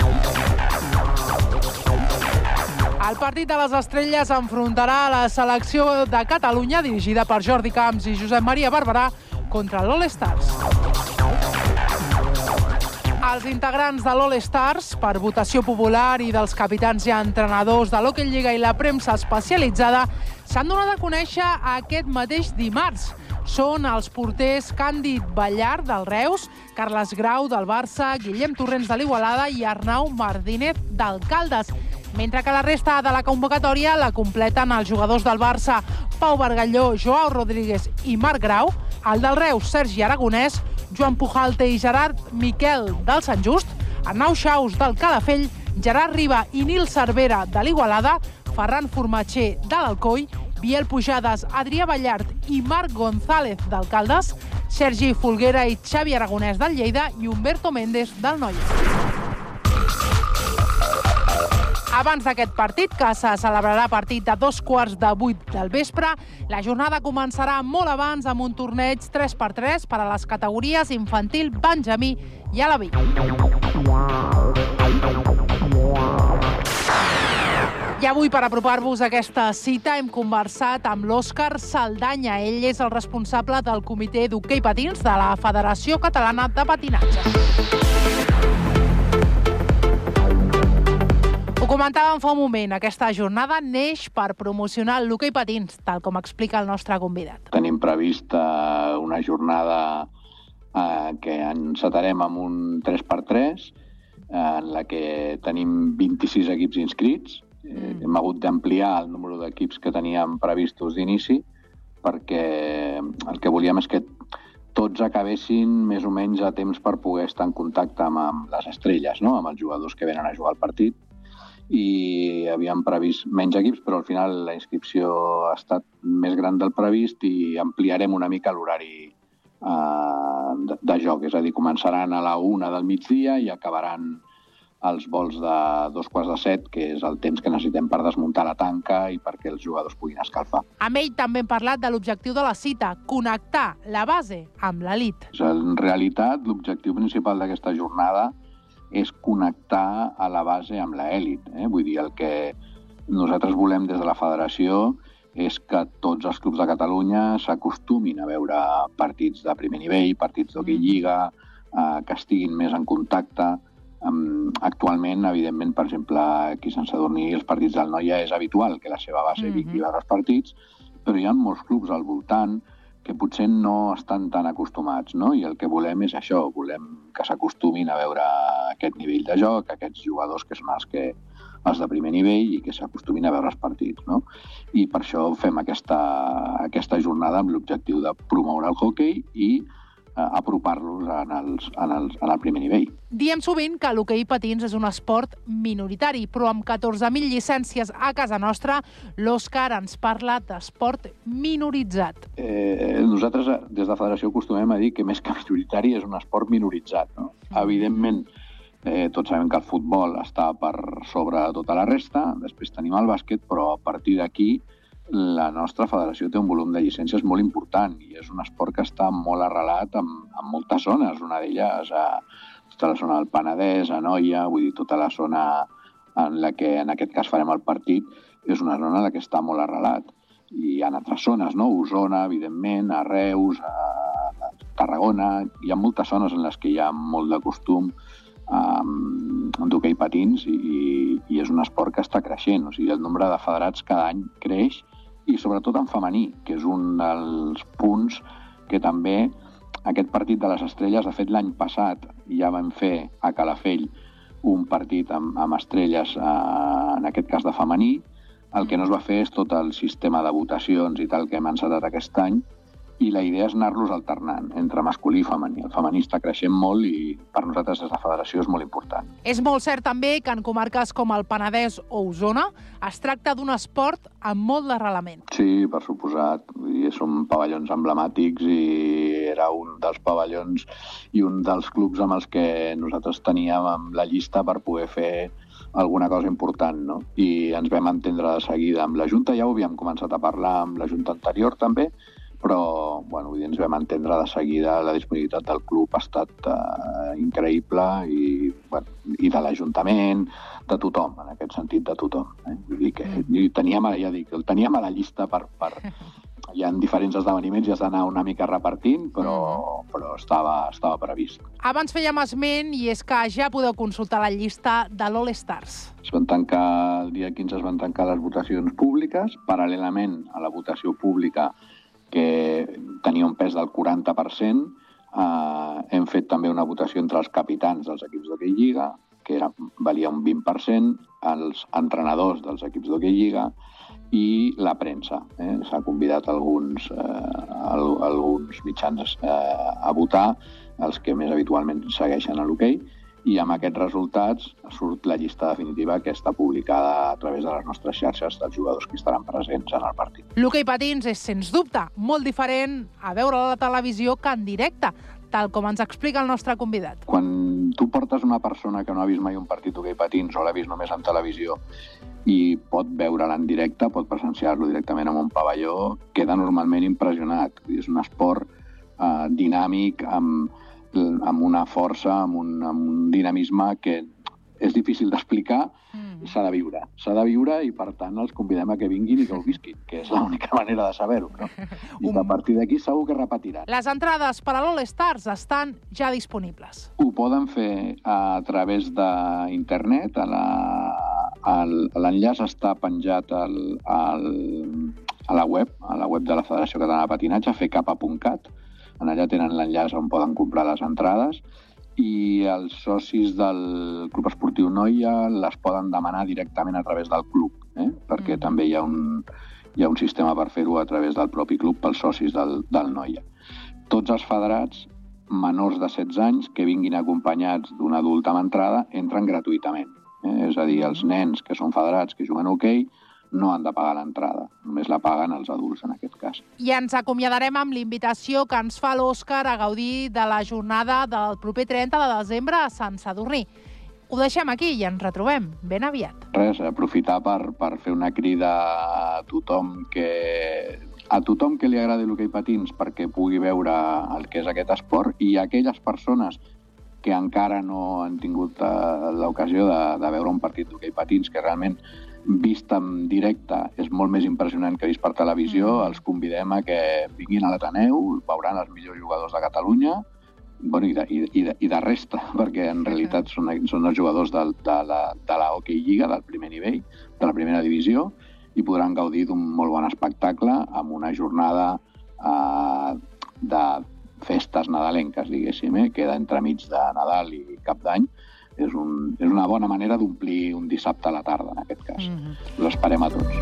El partit de les estrelles enfrontarà la selecció de Catalunya, dirigida per Jordi Camps i Josep Maria Barberà, contra l'All Stars. Els integrants de l'All Stars, per votació popular i dels capitans i entrenadors de l'Hockey Lliga i la premsa especialitzada, s'han donat a conèixer aquest mateix dimarts. Són els porters Càndid Ballar del Reus, Carles Grau del Barça, Guillem Torrents de l'Igualada i Arnau Martínez del Caldes. Mentre que la resta de la convocatòria la completen els jugadors del Barça Pau Bargalló, Joao Rodríguez i Marc Grau, el del Reus Sergi Aragonès, Joan Pujalte i Gerard Miquel del Sant Just, Arnau Xaus del Calafell, Gerard Riba i Nil Cervera de l'Igualada, Ferran Formatger de l'Alcoi, Biel Pujades, Adrià Ballart i Marc González d'Alcaldes, Sergi Folguera i Xavi Aragonès del Lleida i Humberto Méndez del Noia. Abans d'aquest partit, que se celebrarà a partir de dos quarts de vuit del vespre, la jornada començarà molt abans amb un torneig 3x3 per a les categories infantil, benjamí i alaví. I avui, per apropar-vos aquesta cita, hem conversat amb l'Òscar Saldanya. Ell és el responsable del comitè d'hoquei patins de la Federació Catalana de Patinatge. Ho comentàvem fa un moment, aquesta jornada neix per promocionar l'hoquei patins, tal com explica el nostre convidat. Tenim prevista una jornada eh, que encetarem amb un 3x3, eh, en la que tenim 26 equips inscrits. Eh, hem hagut d'ampliar el número d'equips que teníem previstos d'inici, perquè el que volíem és que tots acabessin més o menys a temps per poder estar en contacte amb, amb les estrelles, no? amb els jugadors que venen a jugar al partit i havíem previst menys equips, però al final la inscripció ha estat més gran del previst i ampliarem una mica l'horari eh, de, de joc. És a dir, començaran a la una del migdia i acabaran els vols de dos quarts de set, que és el temps que necessitem per desmuntar la tanca i perquè els jugadors puguin escalfar. Amb ell també hem parlat de l'objectiu de la cita, connectar la base amb l'elit. En realitat, l'objectiu principal d'aquesta jornada és connectar a la base amb l'elit. Eh? Vull dir, el que nosaltres volem des de la federació és que tots els clubs de Catalunya s'acostumin a veure partits de primer nivell, partits d'hoquei lliga, eh, que estiguin més en contacte. Um, actualment, evidentment, per exemple, aquí Sant Sadurní, els partits del Noia és habitual que la seva base mm -hmm. vingui a veure els partits, però hi ha molts clubs al voltant que potser no estan tan acostumats, no? I el que volem és això, volem que s'acostumin a veure aquest nivell de joc, aquests jugadors que són els que els de primer nivell i que s'acostumin a veure els partits, no? I per això fem aquesta, aquesta jornada amb l'objectiu de promoure el hockey i apropar-los en, els, en, els, en el primer nivell. Diem sovint que l'hoquei patins és un esport minoritari, però amb 14.000 llicències a casa nostra, l'Òscar ens parla d'esport minoritzat. Eh, nosaltres, des de Federació, acostumem a dir que més que minoritari és un esport minoritzat. No? Mm. Evidentment, eh, tots sabem que el futbol està per sobre tota la resta, després tenim el bàsquet, però a partir d'aquí la nostra federació té un volum de llicències molt important i és un esport que està molt arrelat en, en moltes zones, una d'elles a tota la zona del Penedès, a Noia, vull dir, tota la zona en la que en aquest cas farem el partit, és una zona en la que està molt arrelat. I ha altres zones, no? Osona, evidentment, a Reus, a Tarragona, hi ha moltes zones en les que hi ha molt de costum um, d'hoquei patins i, i és un esport que està creixent. O sigui, el nombre de federats cada any creix i sobretot en femení, que és un dels punts que també aquest partit de les estrelles, de fet l'any passat ja vam fer a Calafell un partit amb, amb estrelles, eh, en aquest cas de femení, el que no es va fer és tot el sistema de votacions i tal que hem encetat aquest any, i la idea és anar-los alternant entre masculí i femení. El femení està creixent molt i per nosaltres des de la federació és molt important. És molt cert també que en comarques com el Penedès o Osona es tracta d'un esport amb molt d'arrelament. Sí, per suposat. I són pavellons emblemàtics i era un dels pavellons i un dels clubs amb els que nosaltres teníem amb la llista per poder fer alguna cosa important, no? I ens vam entendre de seguida amb la Junta, ja ho havíem començat a parlar amb la Junta anterior també, però bueno, vull dir, ens vam entendre de seguida la disponibilitat del club ha estat eh, increïble i, bueno, i de l'Ajuntament, de tothom, en aquest sentit de tothom. Eh? Vull dir que mm. teníem, ja dic, el teníem a la llista per, per, *laughs* hi ha diferents esdeveniments i has d'anar una mica repartint, però, mm. però estava, estava previst. Abans fèiem esment i és que ja podeu consultar la llista de l'All Stars. Es van tancar, el dia 15 es van tancar les votacions públiques, paral·lelament a la votació pública que tenia un pes del 40%. Eh, hem fet també una votació entre els capitans dels equips d'hoquei Lliga, que era, valia un 20%, els entrenadors dels equips d'hoquei Lliga i la premsa. Eh? S'ha convidat alguns, eh, alguns mitjans eh, a votar, els que més habitualment segueixen a l'hoquei, i amb aquests resultats surt la llista definitiva que està publicada a través de les nostres xarxes dels jugadors que estaran presents en el partit. L'hoquei patins és, sens dubte, molt diferent a veure a la televisió que en directe, tal com ens explica el nostre convidat. Quan tu portes una persona que no ha vist mai un partit d'hoquei patins o l'ha vist només en televisió i pot veure-la en directe, pot presenciar-lo directament en un pavelló, queda normalment impressionat. És un esport eh, dinàmic, amb, amb una força, amb un, amb un dinamisme que és difícil d'explicar mm. s'ha de viure. S'ha de viure i, per tant, els convidem a que vinguin i que ho *laughs* visquin, que és l'única manera de saber-ho. No? *laughs* I a partir d'aquí segur que repetiran. Les entrades per a l'All Stars estan ja disponibles. Ho poden fer a través d'internet. L'enllaç està penjat al, al, a la web, a la web de la Federació Catalana de Patinatge, fecapa.cat, en allà tenen l'enllaç on poden comprar les entrades i els socis del Club Esportiu Noia les poden demanar directament a través del club, eh? perquè mm. també hi ha un, hi ha un sistema per fer-ho a través del propi club pels socis del, del Noia. Tots els federats menors de 16 anys que vinguin acompanyats d'un adult amb entrada entren gratuïtament. Eh? És a dir, els nens que són federats que juguen a hoquei okay, no han de pagar l'entrada, només la paguen els adults en aquest cas. I ens acomiadarem amb l'invitació que ens fa l'Òscar a gaudir de la jornada del proper 30 de desembre a Sant Sadurní. Ho deixem aquí i ens retrobem ben aviat. Res, aprofitar per, per fer una crida a tothom que a tothom que li agradi l'hoquei patins perquè pugui veure el que és aquest esport i a aquelles persones que encara no han tingut uh, l'ocasió de, de veure un partit d'hoquei patins que realment vist en directe és molt més impressionant que vist per televisió. Mm. Els convidem a que vinguin a l'Ateneu, veuran els millors jugadors de Catalunya bueno, i, de, i, de, i de resta, *laughs* perquè en realitat són, són els jugadors de, de, la, de la Hockey Lliga, del primer nivell, de la primera divisió, i podran gaudir d'un molt bon espectacle amb una jornada eh, de festes nadalenques, diguéssim, eh? queda entremig de Nadal i Cap d'Any, és, un, és una bona manera d'omplir un dissabte a la tarda, en aquest cas. Mm -hmm. Us esperem a tots.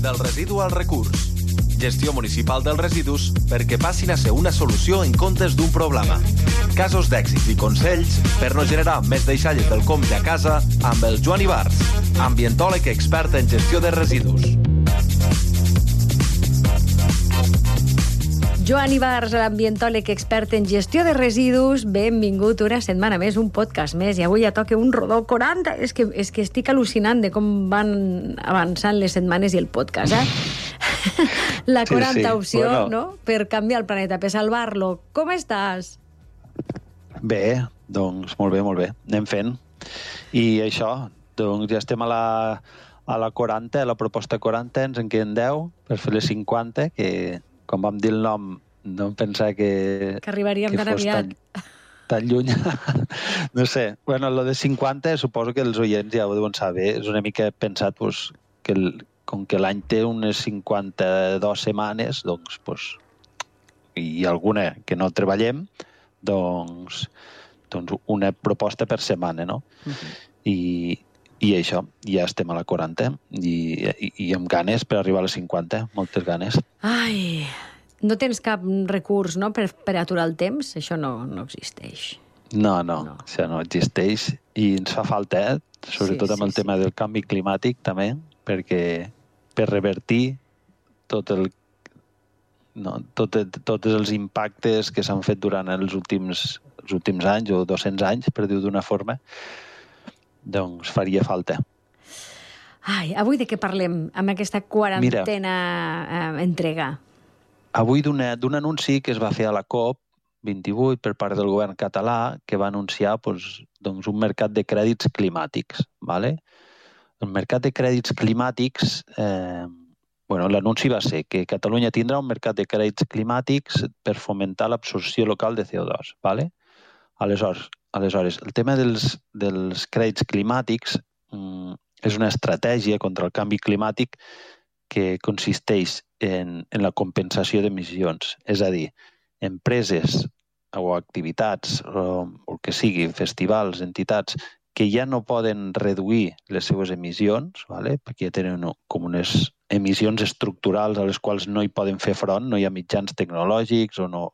Del residu al recurs. Gestió municipal dels residus perquè passin a ser una solució en comptes d'un problema. Casos d'èxit i consells per no generar més deixalles del compte a casa amb el Joan Ibarz, ambientòleg expert en gestió de residus. Joan Ibarz, l'ambientòleg expert en gestió de residus, benvingut una setmana més, un podcast més, i avui ja toca un rodó 40. És que, és que estic al·lucinant de com van avançant les setmanes i el podcast, eh? *laughs* La Sí, 40 sí. opció, Bueno. no?, per canviar el planeta, per salvar-lo. Com estàs? Bé, doncs molt bé, molt bé. Anem fent. I això, doncs ja estem a la, a la 40, a la proposta 40, ens en queden 10 per fer les 50, que quan vam dir el nom no em pensava que, Que arribaríem que tan aviat. tan, *laughs* tan lluny. *laughs* no sé, bueno, lo de 50 suposo que els oients ja ho deuen saber, és una mica pensat pues, que el, com que l'any té unes 52 setmanes, doncs, pues, i alguna que no treballem, doncs, doncs una proposta per setmana, no? I, i això, ja estem a la 40 i, i, i amb ganes per arribar a les 50, moltes ganes. Ai, no tens cap recurs, no?, per, per aturar el temps? Això no, no existeix. No, no, no, això no existeix i ens fa falta, eh? sobretot Sí, amb el sí, tema del canvi climàtic també, perquè per revertir tot el no, tot, tots els impactes que s'han fet durant els últims, els últims anys o 200 anys, per dir-ho d'una forma, doncs faria falta. Ai, avui de què parlem amb aquesta quarantena eh, entrega? Avui d'un anunci que es va fer a la COP 28 per part del govern català que va anunciar doncs, doncs un mercat de crèdits climàtics. ¿vale? El mercat de crèdits climàtics, eh, bueno, l'anunci va ser que Catalunya tindrà un mercat de crèdits climàtics per fomentar l'absorció local de CO2. ¿vale? Aleshores, aleshores, el tema dels, dels crèdits climàtics mm, és una estratègia contra el canvi climàtic que consisteix en, en la compensació d'emissions. És a dir, empreses o activitats o, o el que sigui, festivals, entitats, que ja no poden reduir les seues emissions, vale? perquè ja tenen com unes emissions estructurals a les quals no hi poden fer front, no hi ha mitjans tecnològics o no,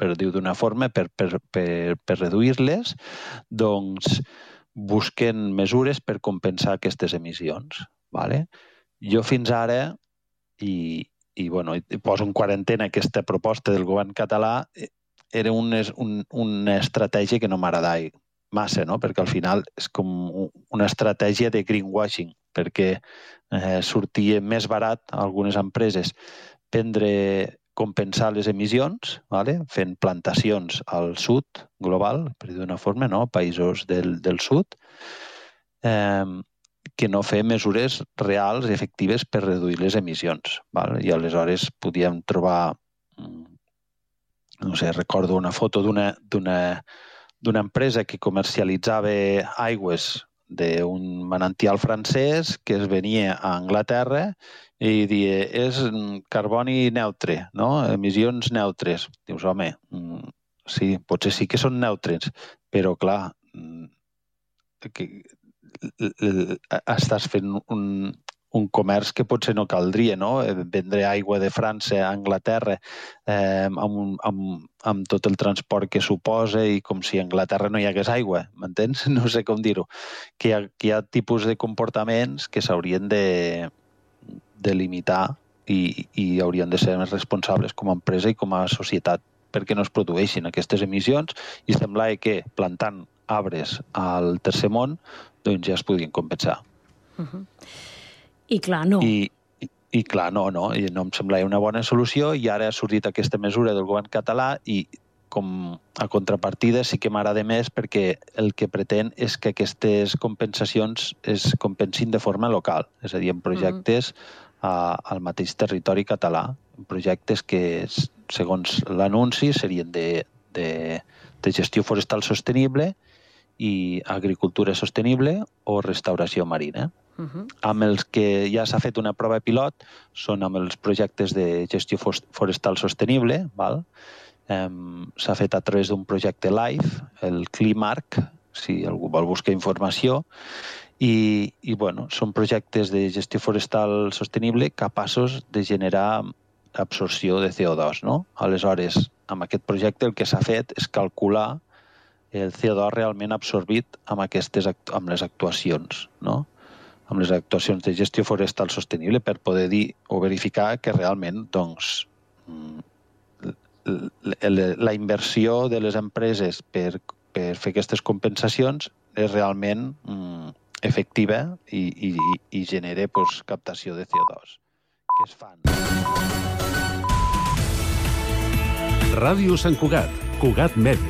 per dir-ho d'una forma, per, per, per, per reduir-les, doncs busquen mesures per compensar aquestes emissions. Vale? Jo fins ara, i, i, bueno, i poso en quarantena aquesta proposta del govern català, eh, era una, un, una estratègia que no m'agradava massa, no? perquè al final és com un- una estratègia de greenwashing, perquè eh, sortia més barat a algunes empreses prendre compensar les emissions, vale? fent plantacions al sud global, per dir d'una forma, no? països del, del sud, eh, que no fer mesures reals i efectives per reduir les emissions. Val? I aleshores podíem trobar, mm, no sé, recordo una foto d'una empresa que comercialitzava aigües d'un manantial francès que es venia a Anglaterra i dia, és carboni neutre, no? emissions neutres. Dius, home, mm, sí, potser sí que són neutres, però clar, mm, que, estàs fent un, un comerç que potser no caldria, no? Eh, Vendre aigua de França a Anglaterra eh, amb, amb, amb tot el transport que suposa i com si a Anglaterra no hi hagués aigua, m'entens? *laughs* No sé com dir-ho. Que, que hi ha tipus de comportaments que s'haurien de, de limitar i, i haurien de ser més responsables com a empresa i com a societat perquè no es produeixin aquestes emissions. I semblava que plantant arbres al tercer món doncs ja es podien compensar. I clar, no. I, i, I clar, no, no, i no em semblava una bona solució i ara ha sortit aquesta mesura del govern català i com a contrapartida sí que m'agrada més perquè el que pretén és que aquestes compensacions es compensin de forma local, és a dir, en projectes a, al mateix territori català, projectes que, segons l'anunci, serien de, de, de gestió forestal sostenible i agricultura sostenible o restauració marina Uh -huh. amb els que ja s'ha fet una prova pilot són amb els projectes de gestió forestal sostenible. Val? S'ha fet a través d'un projecte LIFE, el CliMarc, si algú vol buscar informació, i, i bueno, són projectes de gestió forestal sostenible capaços de generar absorció de CO2. No? Aleshores, amb aquest projecte el que s'ha fet és calcular el CO2 realment absorbit amb, aquestes, amb les actuacions. No? amb les actuacions de gestió forestal sostenible per poder dir o verificar que realment doncs, l- la inversió de les empreses per, per fer aquestes compensacions és realment mm, efectiva i, i, i genera pues, captació de CO2. Què es fan? Ràdio Sant Cugat, Cugat Mèdia.